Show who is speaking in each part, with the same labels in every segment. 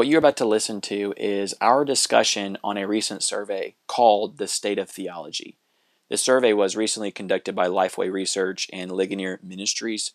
Speaker 1: What you're about to listen to is our discussion on a recent survey called The State of Theology. This survey was recently conducted by Lifeway Research and Ligonier Ministries.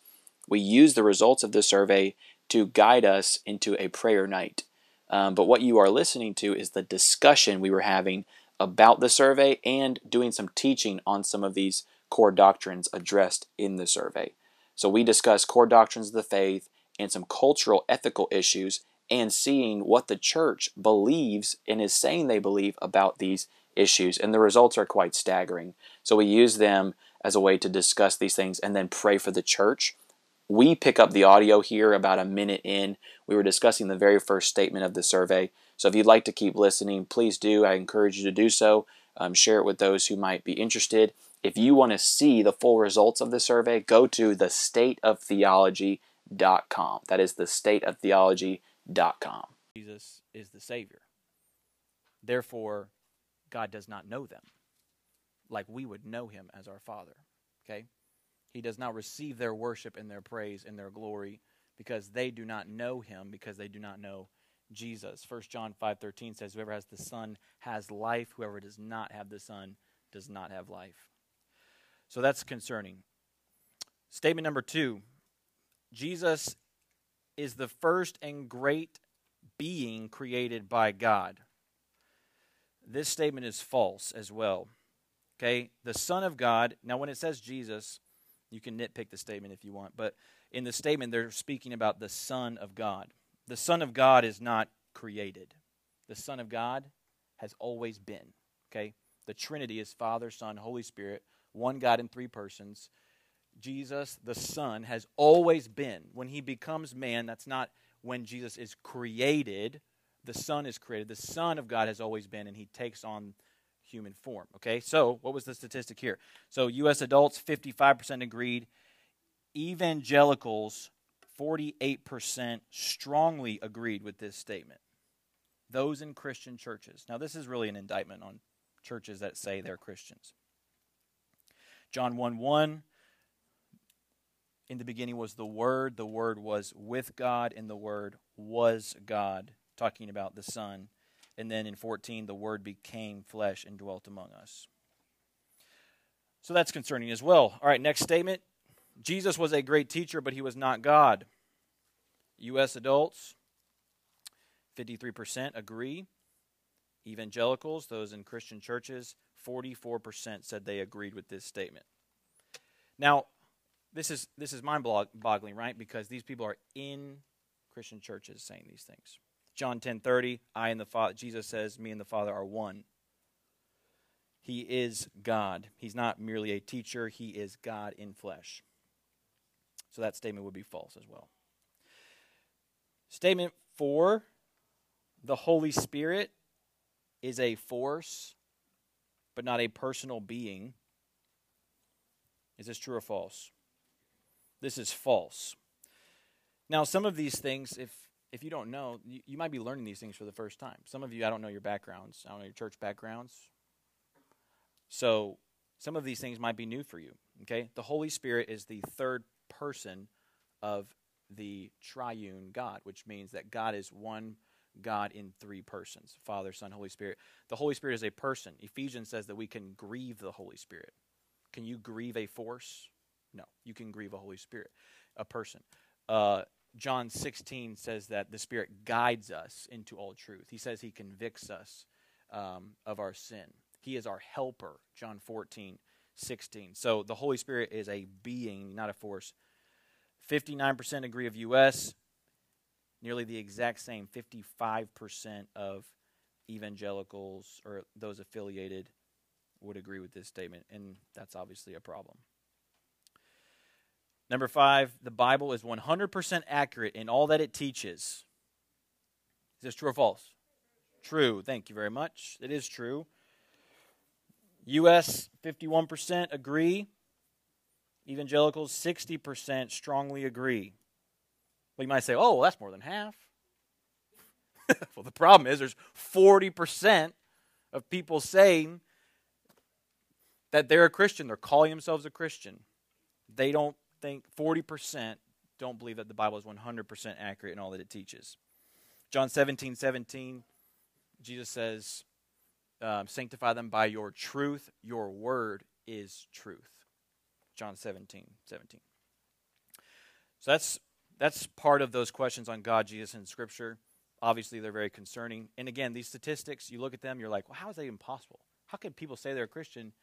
Speaker 1: We used the results of the survey to guide us into a prayer night. Um, but what you are listening to is the discussion we were having about the survey and doing some teaching on some of these core doctrines addressed in the survey. So we discuss core doctrines of the faith and some cultural ethical issues and seeing what the church believes and is saying they believe about these issues. And the results are quite staggering. So we use them as a way to discuss these things and then pray for the church. We pick up the audio here about a minute in. We were discussing the very first statement of the survey. So if you'd like to keep listening, please do. I encourage you to do so. Um, share it with those who might be interested. If you want to see the full results of the survey, go to thestateoftheology.com. That is thestateoftheology.com.
Speaker 2: Jesus is the Savior. Therefore, God does not know them like we would know him as our Father. Okay? He does not receive their worship and their praise and their glory because they do not know him because they do not know Jesus. 1 John 5:13 says whoever has the Son has life, whoever does not have the Son does not have life. So that's concerning. Statement number 2. Jesus is the first and great being created by God. This statement is false as well. Okay, the Son of God. Now, when it says Jesus, you can nitpick the statement if you want, but in the statement, they're speaking about the Son of God. The Son of God is not created, the Son of God has always been. Okay, the Trinity is Father, Son, Holy Spirit, one God in three persons. Jesus, the Son, has always been. When he becomes man, that's not when Jesus is created. The Son is created. The Son of God has always been, and he takes on human form. Okay, so what was the statistic here? So U.S. adults, 55% agreed. Evangelicals, 48% strongly agreed with this statement. Those in Christian churches. Now, this is really an indictment on churches that say they're Christians. John 1 1. In the beginning was the Word, the Word was with God, and the Word was God, talking about the Son. And then in 14, the Word became flesh and dwelt among us. So that's concerning as well. All right, next statement Jesus was a great teacher, but he was not God. U.S. adults, 53% agree. Evangelicals, those in Christian churches, 44% said they agreed with this statement. Now, this is this is mind-boggling, right? Because these people are in Christian churches saying these things. John 10:30, I and the Father Jesus says, me and the Father are one. He is God. He's not merely a teacher, he is God in flesh. So that statement would be false as well. Statement 4, the Holy Spirit is a force but not a personal being. Is this true or false? This is false. Now, some of these things, if if you don't know, you, you might be learning these things for the first time. Some of you, I don't know your backgrounds, I don't know your church backgrounds. So some of these things might be new for you. Okay? The Holy Spirit is the third person of the triune God, which means that God is one God in three persons Father, Son, Holy Spirit. The Holy Spirit is a person. Ephesians says that we can grieve the Holy Spirit. Can you grieve a force? No. You can grieve a Holy Spirit, a person. Uh, John 16 says that the Spirit guides us into all truth. He says He convicts us um, of our sin. He is our helper, John 14, 16. So the Holy Spirit is a being, not a force. 59% agree of U.S., nearly the exact same 55% of evangelicals or those affiliated would agree with this statement, and that's obviously a problem. Number five, the Bible is 100% accurate in all that it teaches. Is this true or false? True. Thank you very much. It is true. U.S. 51% agree. Evangelicals 60% strongly agree. Well, you might say, oh, well, that's more than half. well, the problem is there's 40% of people saying that they're a Christian. They're calling themselves a Christian. They don't think 40% don't believe that the Bible is 100% accurate in all that it teaches. John 17, 17, Jesus says, um, Sanctify them by your truth. Your word is truth. John 17, 17. So that's that's part of those questions on God, Jesus, and Scripture. Obviously, they're very concerning. And again, these statistics, you look at them, you're like, well, how is that even possible? How can people say they're a Christian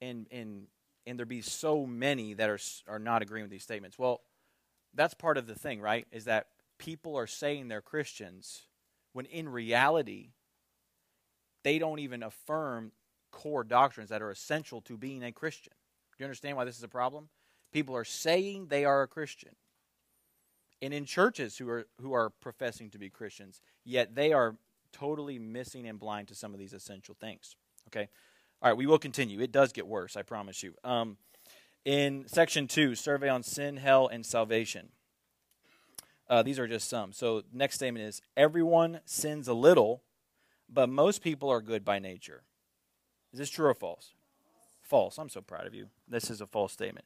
Speaker 2: and and and there be so many that are are not agreeing with these statements? Well, that's part of the thing, right? Is that people are saying they're Christians when in reality they don't even affirm core doctrines that are essential to being a Christian. Do you understand why this is a problem? People are saying they are a Christian. And in churches who are who are professing to be Christians, yet they are totally missing and blind to some of these essential things. Okay? All right, we will continue. It does get worse, I promise you. Um, in section two, survey on sin, hell, and salvation. Uh, these are just some. So, next statement is everyone sins a little, but most people are good by nature. Is this true or false? False. I'm so proud of you. This is a false statement.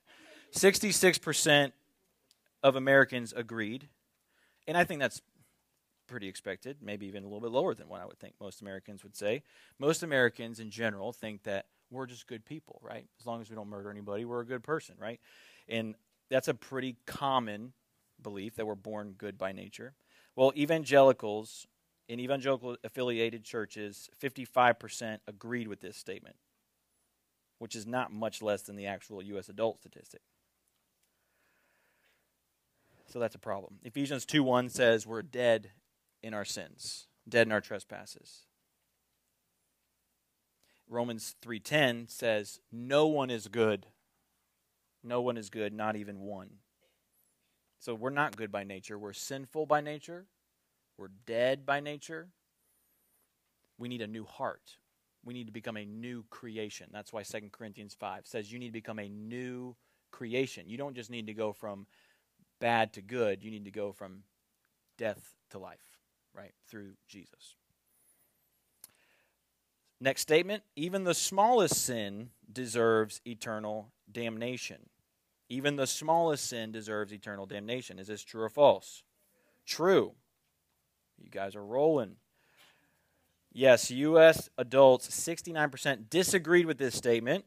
Speaker 2: 66% of Americans agreed, and I think that's pretty expected, maybe even a little bit lower than what I would think most Americans would say. Most Americans in general think that we're just good people, right? As long as we don't murder anybody, we're a good person, right? And that's a pretty common belief that we're born good by nature. Well, evangelicals in evangelical affiliated churches, 55% agreed with this statement, which is not much less than the actual U.S. adult statistic. So that's a problem. Ephesians 2 1 says we're dead in our sins, dead in our trespasses. Romans 3:10 says no one is good. No one is good, not even one. So we're not good by nature. We're sinful by nature. We're dead by nature. We need a new heart. We need to become a new creation. That's why 2 Corinthians 5 says you need to become a new creation. You don't just need to go from bad to good, you need to go from death to life, right? Through Jesus. Next statement even the smallest sin deserves eternal damnation. Even the smallest sin deserves eternal damnation. Is this true or false? True. You guys are rolling. Yes, U.S. adults, 69% disagreed with this statement,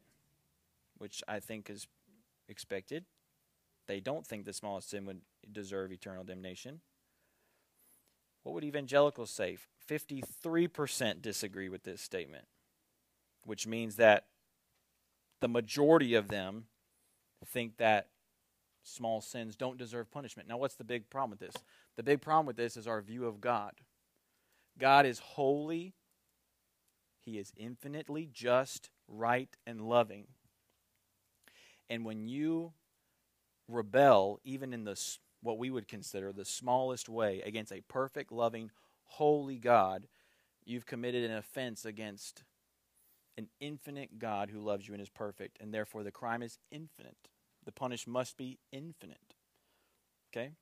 Speaker 2: which I think is expected. They don't think the smallest sin would deserve eternal damnation. What would evangelicals say? 53% disagree with this statement, which means that the majority of them think that small sins don't deserve punishment. Now, what's the big problem with this? The big problem with this is our view of God. God is holy, He is infinitely just, right, and loving. And when you rebel, even in the what we would consider the smallest way, against a perfect, loving, holy God, you've committed an offense against an infinite God who loves you and is perfect, and therefore the crime is infinite. The punish must be infinite. Okay?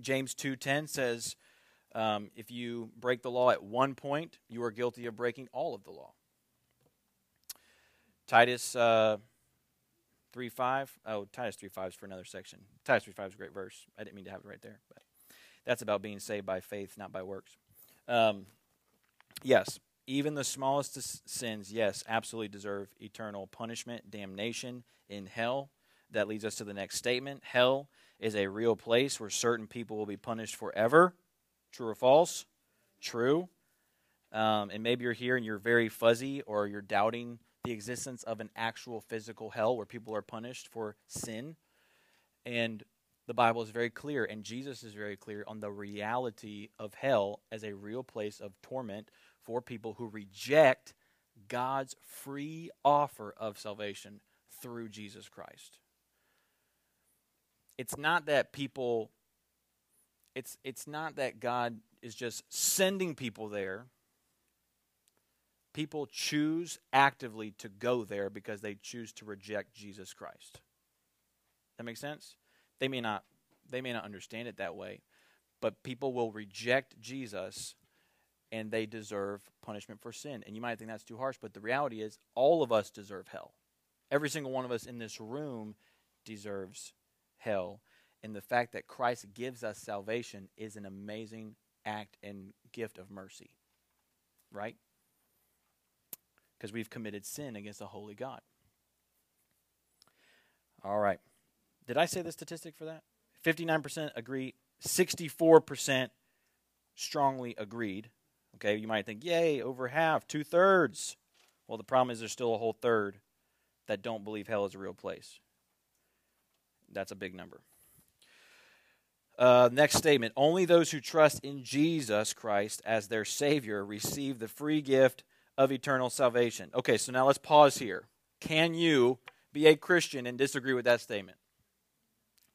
Speaker 2: James 2:10 says, um, if you break the law at one point, you are guilty of breaking all of the law. Titus uh, 3 5. Oh, Titus 3 5 is for another section. Titus 3 5 is a great verse. I didn't mean to have it right there, but that's about being saved by faith, not by works. Um, yes, even the smallest sins, yes, absolutely deserve eternal punishment, damnation in hell. That leads us to the next statement. Hell is a real place where certain people will be punished forever. True or false? True. Um, and maybe you're here and you're very fuzzy or you're doubting the existence of an actual physical hell where people are punished for sin. And the Bible is very clear, and Jesus is very clear on the reality of hell as a real place of torment for people who reject God's free offer of salvation through Jesus Christ. It's not that people it's it's not that God is just sending people there people choose actively to go there because they choose to reject Jesus Christ. That makes sense? They may not they may not understand it that way, but people will reject Jesus and they deserve punishment for sin. And you might think that's too harsh, but the reality is all of us deserve hell. Every single one of us in this room deserves hell. And the fact that Christ gives us salvation is an amazing act and gift of mercy. Right? Because we've committed sin against a holy God. All right. Did I say the statistic for that? 59% agree, 64% strongly agreed. Okay, you might think, yay, over half, two thirds. Well, the problem is there's still a whole third that don't believe hell is a real place. That's a big number. Uh, next statement Only those who trust in Jesus Christ as their Savior receive the free gift of eternal salvation. Okay, so now let's pause here. Can you be a Christian and disagree with that statement?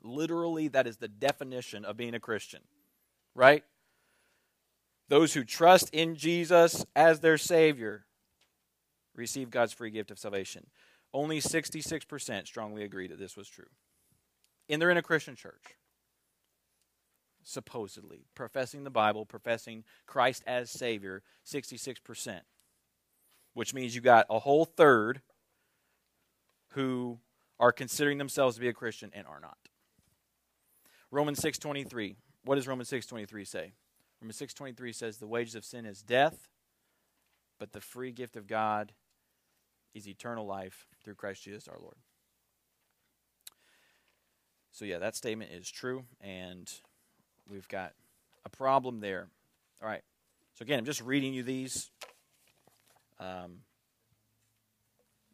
Speaker 2: Literally, that is the definition of being a Christian, right? Those who trust in Jesus as their Savior receive God's free gift of salvation. Only 66% strongly agree that this was true. And they're in a Christian church, supposedly, professing the Bible, professing Christ as Savior, 66%, which means you got a whole third who are considering themselves to be a Christian and are not. Romans 6:23. What does Romans 6:23 say? Romans 6:23 says the wages of sin is death, but the free gift of God is eternal life through Christ Jesus our Lord. So yeah, that statement is true and we've got a problem there. All right. So again, I'm just reading you these. Um,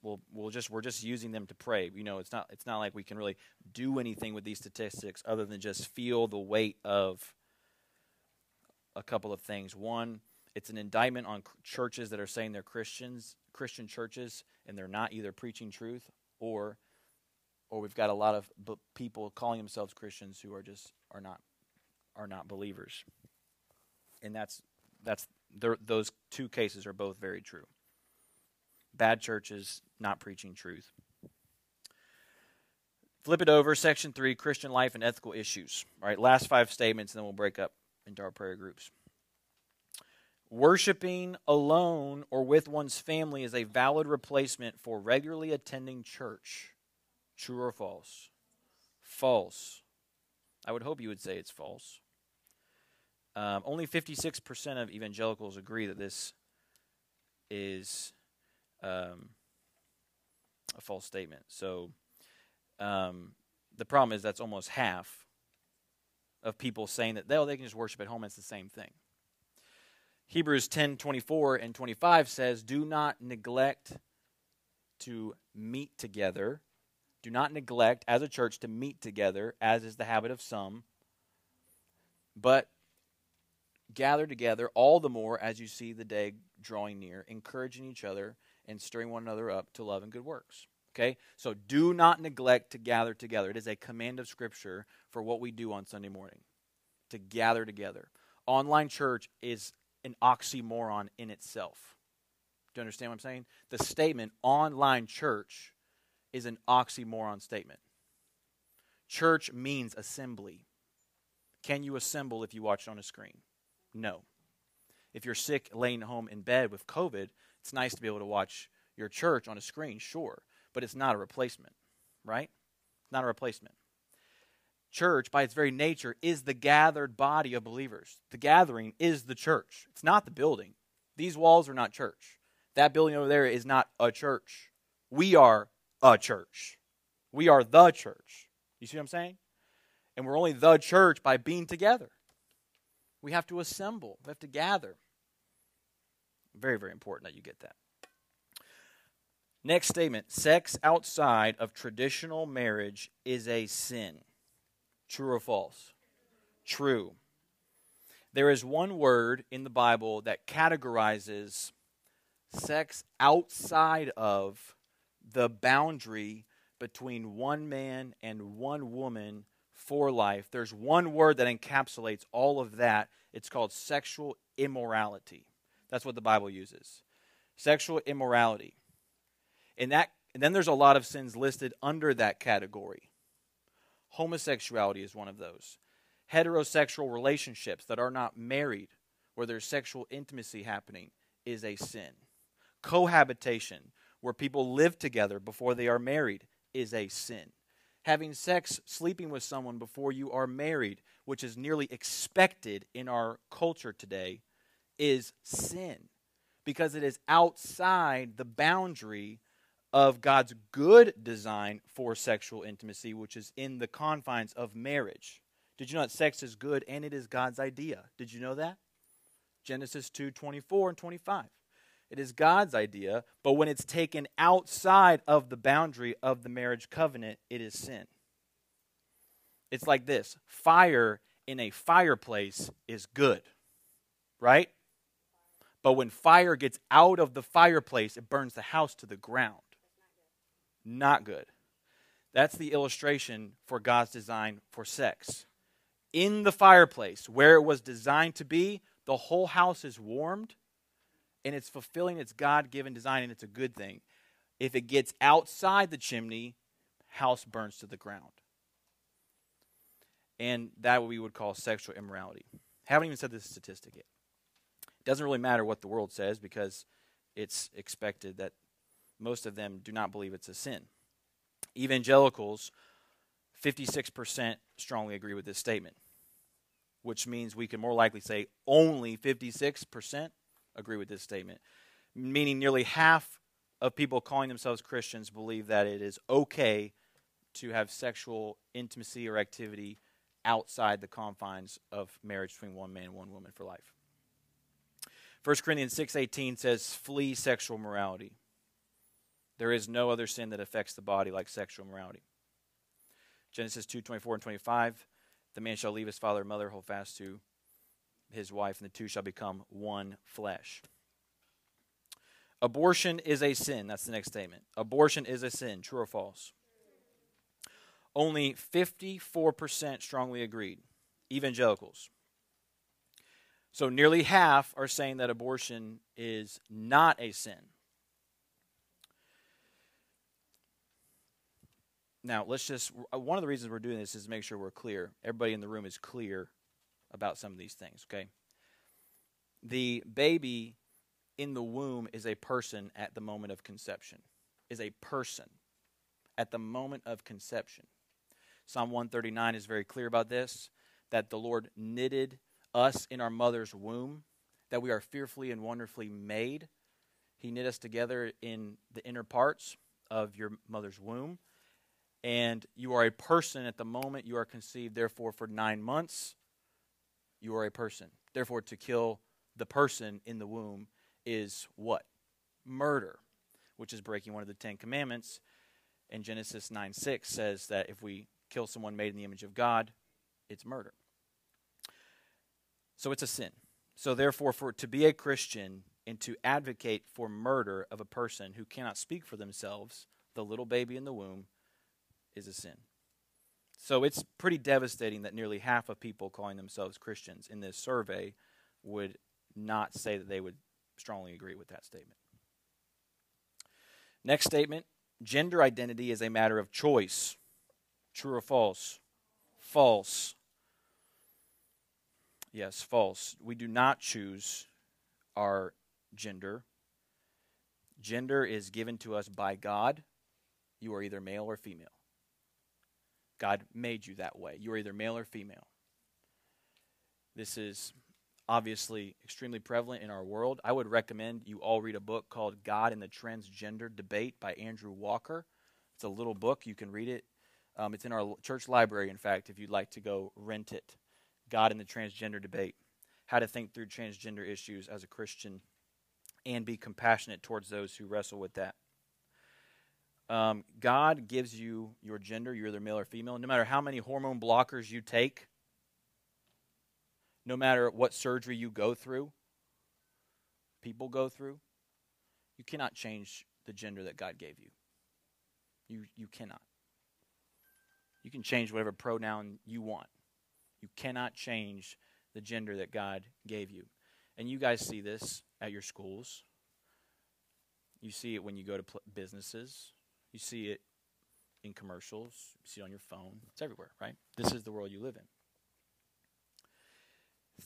Speaker 2: we'll we'll just we're just using them to pray. You know, it's not it's not like we can really do anything with these statistics other than just feel the weight of a couple of things. One, it's an indictment on churches that are saying they're Christians, Christian churches, and they're not either preaching truth or or we've got a lot of b- people calling themselves Christians who are just are not are not believers. And that's that's those two cases are both very true bad churches not preaching truth. Flip it over, section three Christian life and ethical issues. All right, last five statements, and then we'll break up into our prayer groups. Worshipping alone or with one's family is a valid replacement for regularly attending church. True or false? False. I would hope you would say it's false. Um, only 56% of evangelicals agree that this is um, a false statement. So um, the problem is that's almost half of people saying that they, they can just worship at home. It's the same thing. Hebrews 10 24 and 25 says, Do not neglect to meet together. Do not neglect as a church to meet together, as is the habit of some, but gather together all the more as you see the day drawing near, encouraging each other and stirring one another up to love and good works. Okay? So do not neglect to gather together. It is a command of Scripture for what we do on Sunday morning to gather together. Online church is an oxymoron in itself. Do you understand what I'm saying? The statement online church is an oxymoron statement. Church means assembly. Can you assemble if you watch on a screen? No. If you're sick laying home in bed with COVID, it's nice to be able to watch your church on a screen, sure, but it's not a replacement, right? Not a replacement. Church, by its very nature, is the gathered body of believers. The gathering is the church. It's not the building. These walls are not church. That building over there is not a church. We are a church. We are the church. You see what I'm saying? And we're only the church by being together. We have to assemble, we have to gather. Very, very important that you get that. Next statement sex outside of traditional marriage is a sin. True or false? True. There is one word in the Bible that categorizes sex outside of the boundary between one man and one woman for life. There's one word that encapsulates all of that. It's called sexual immorality. That's what the Bible uses. Sexual immorality. And that and then there's a lot of sins listed under that category. Homosexuality is one of those. Heterosexual relationships that are not married, where there's sexual intimacy happening, is a sin. Cohabitation, where people live together before they are married, is a sin. Having sex, sleeping with someone before you are married, which is nearly expected in our culture today, is sin because it is outside the boundary of God's good design for sexual intimacy, which is in the confines of marriage. Did you know that sex is good and it is God's idea? Did you know that? Genesis 2 24 and 25. It is God's idea, but when it's taken outside of the boundary of the marriage covenant, it is sin. It's like this fire in a fireplace is good, right? But when fire gets out of the fireplace, it burns the house to the ground. Not good. That's the illustration for God's design for sex. In the fireplace, where it was designed to be, the whole house is warmed and it's fulfilling its God given design and it's a good thing. If it gets outside the chimney, house burns to the ground. And that we would call sexual immorality. Haven't even said this statistic yet. It doesn't really matter what the world says because it's expected that most of them do not believe it's a sin. Evangelicals, 56% strongly agree with this statement, which means we can more likely say only 56% agree with this statement, meaning nearly half of people calling themselves Christians believe that it is okay to have sexual intimacy or activity outside the confines of marriage between one man and one woman for life. 1 Corinthians 6:18 says flee sexual morality. There is no other sin that affects the body like sexual morality. Genesis 2 24 and 25. The man shall leave his father and mother, hold fast to his wife, and the two shall become one flesh. Abortion is a sin. That's the next statement. Abortion is a sin. True or false? Only 54% strongly agreed. Evangelicals. So nearly half are saying that abortion is not a sin. Now, let's just, one of the reasons we're doing this is to make sure we're clear. Everybody in the room is clear about some of these things, okay? The baby in the womb is a person at the moment of conception, is a person at the moment of conception. Psalm 139 is very clear about this that the Lord knitted us in our mother's womb, that we are fearfully and wonderfully made. He knit us together in the inner parts of your mother's womb and you are a person at the moment you are conceived. Therefore, for nine months, you are a person. Therefore, to kill the person in the womb is what? Murder, which is breaking one of the Ten Commandments. And Genesis 9 6 says that if we kill someone made in the image of God, it's murder. So it's a sin. So, therefore, for to be a Christian and to advocate for murder of a person who cannot speak for themselves, the little baby in the womb, is a sin. So it's pretty devastating that nearly half of people calling themselves Christians in this survey would not say that they would strongly agree with that statement. Next statement gender identity is a matter of choice. True or false? False. Yes, false. We do not choose our gender. Gender is given to us by God. You are either male or female. God made you that way. You're either male or female. This is obviously extremely prevalent in our world. I would recommend you all read a book called God and the Transgender Debate by Andrew Walker. It's a little book. You can read it. Um, it's in our church library, in fact, if you'd like to go rent it. God and the Transgender Debate. How to think through transgender issues as a Christian and be compassionate towards those who wrestle with that. Um, God gives you your gender, you're either male or female. No matter how many hormone blockers you take, no matter what surgery you go through, people go through, you cannot change the gender that God gave you. You, you cannot. You can change whatever pronoun you want. You cannot change the gender that God gave you. And you guys see this at your schools. You see it when you go to pl- businesses. You see it in commercials, you see it on your phone. It's everywhere, right? This is the world you live in.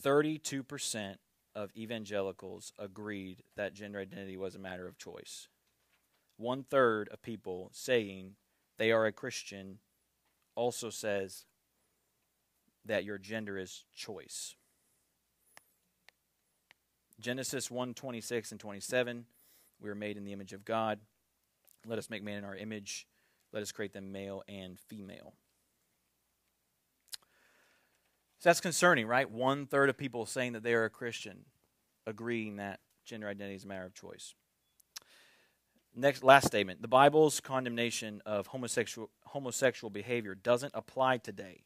Speaker 2: 32% of evangelicals agreed that gender identity was a matter of choice. One third of people saying they are a Christian also says that your gender is choice. Genesis 1 26 and 27. We are made in the image of God. Let us make man in our image. Let us create them male and female. So that's concerning, right? One third of people saying that they are a Christian agreeing that gender identity is a matter of choice. Next, last statement. The Bible's condemnation of homosexual, homosexual behavior doesn't apply today.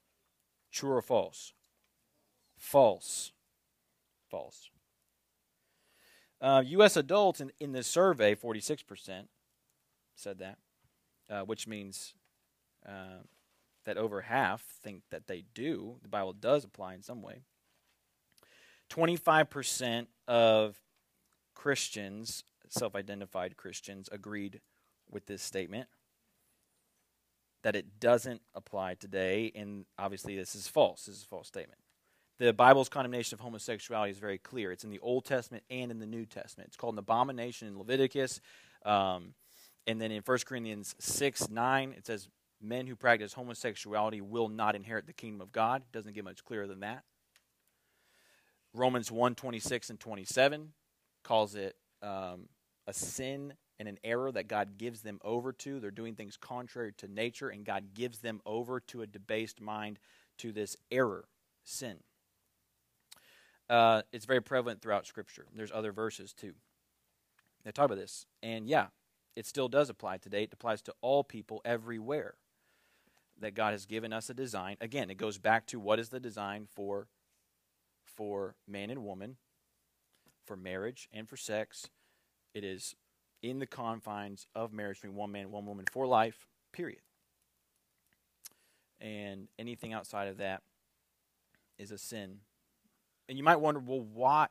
Speaker 2: True or false? False. False. Uh, U.S. adults in, in this survey, 46% said that, uh, which means uh, that over half think that they do. The Bible does apply in some way. 25% of Christians, self identified Christians, agreed with this statement that it doesn't apply today, and obviously this is false. This is a false statement. The Bible's condemnation of homosexuality is very clear. It's in the Old Testament and in the New Testament. It's called an abomination in Leviticus. Um, and then in 1 Corinthians 6 9, it says, Men who practice homosexuality will not inherit the kingdom of God. Doesn't get much clearer than that. Romans 1 26 and 27 calls it um, a sin and an error that God gives them over to. They're doing things contrary to nature, and God gives them over to a debased mind to this error, sin. Uh, it's very prevalent throughout Scripture. There's other verses too that talk about this. And yeah, it still does apply today. It applies to all people everywhere. That God has given us a design. Again, it goes back to what is the design for for man and woman, for marriage and for sex. It is in the confines of marriage between one man and one woman for life, period. And anything outside of that is a sin and you might wonder, well, why?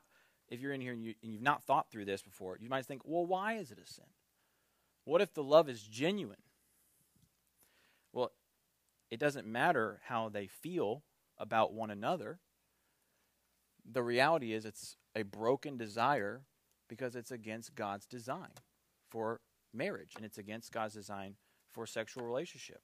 Speaker 2: If you're in here and, you, and you've not thought through this before, you might think, well, why is it a sin? What if the love is genuine? Well, it doesn't matter how they feel about one another. The reality is, it's a broken desire because it's against God's design for marriage and it's against God's design for sexual relationship.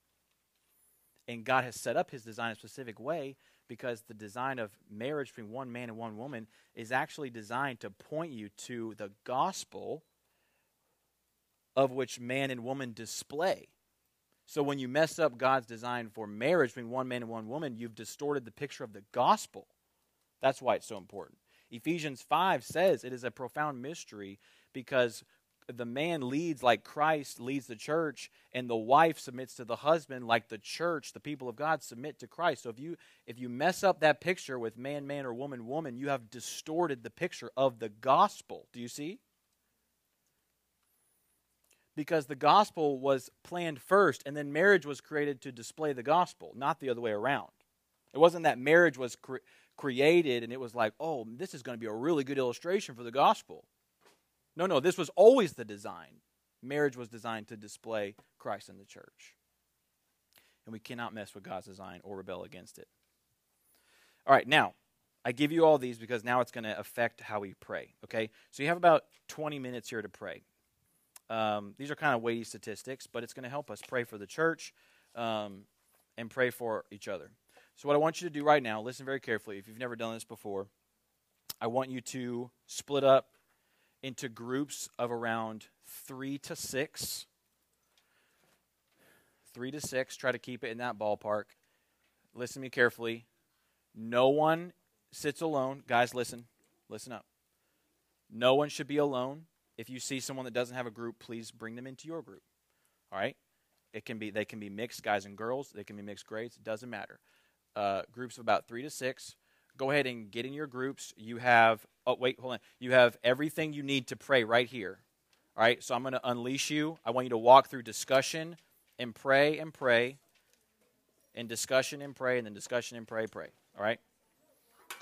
Speaker 2: And God has set up his design a specific way because the design of marriage between one man and one woman is actually designed to point you to the gospel of which man and woman display. So when you mess up God's design for marriage between one man and one woman, you've distorted the picture of the gospel. That's why it's so important. Ephesians 5 says it is a profound mystery because the man leads like Christ leads the church, and the wife submits to the husband like the church, the people of God submit to Christ. So if you if you mess up that picture with man, man, or woman, woman, you have distorted the picture of the gospel. Do you see? Because the gospel was planned first, and then marriage was created to display the gospel, not the other way around. It wasn't that marriage was cre- created and it was like, oh, this is going to be a really good illustration for the gospel. No, no, this was always the design. Marriage was designed to display Christ in the church. And we cannot mess with God's design or rebel against it. All right, now, I give you all these because now it's going to affect how we pray. Okay? So you have about 20 minutes here to pray. Um, these are kind of weighty statistics, but it's going to help us pray for the church um, and pray for each other. So, what I want you to do right now, listen very carefully. If you've never done this before, I want you to split up into groups of around three to six. Three to six. Try to keep it in that ballpark. Listen to me carefully. No one sits alone. Guys, listen. Listen up. No one should be alone. If you see someone that doesn't have a group, please bring them into your group. All right? It can be they can be mixed guys and girls. They can be mixed grades. It doesn't matter. Uh, groups of about three to six go ahead and get in your groups. You have, oh, wait, hold on. You have everything you need to pray right here. All right, so I'm going to unleash you. I want you to walk through discussion and pray and pray, and discussion and pray, and then discussion and pray, pray. All right?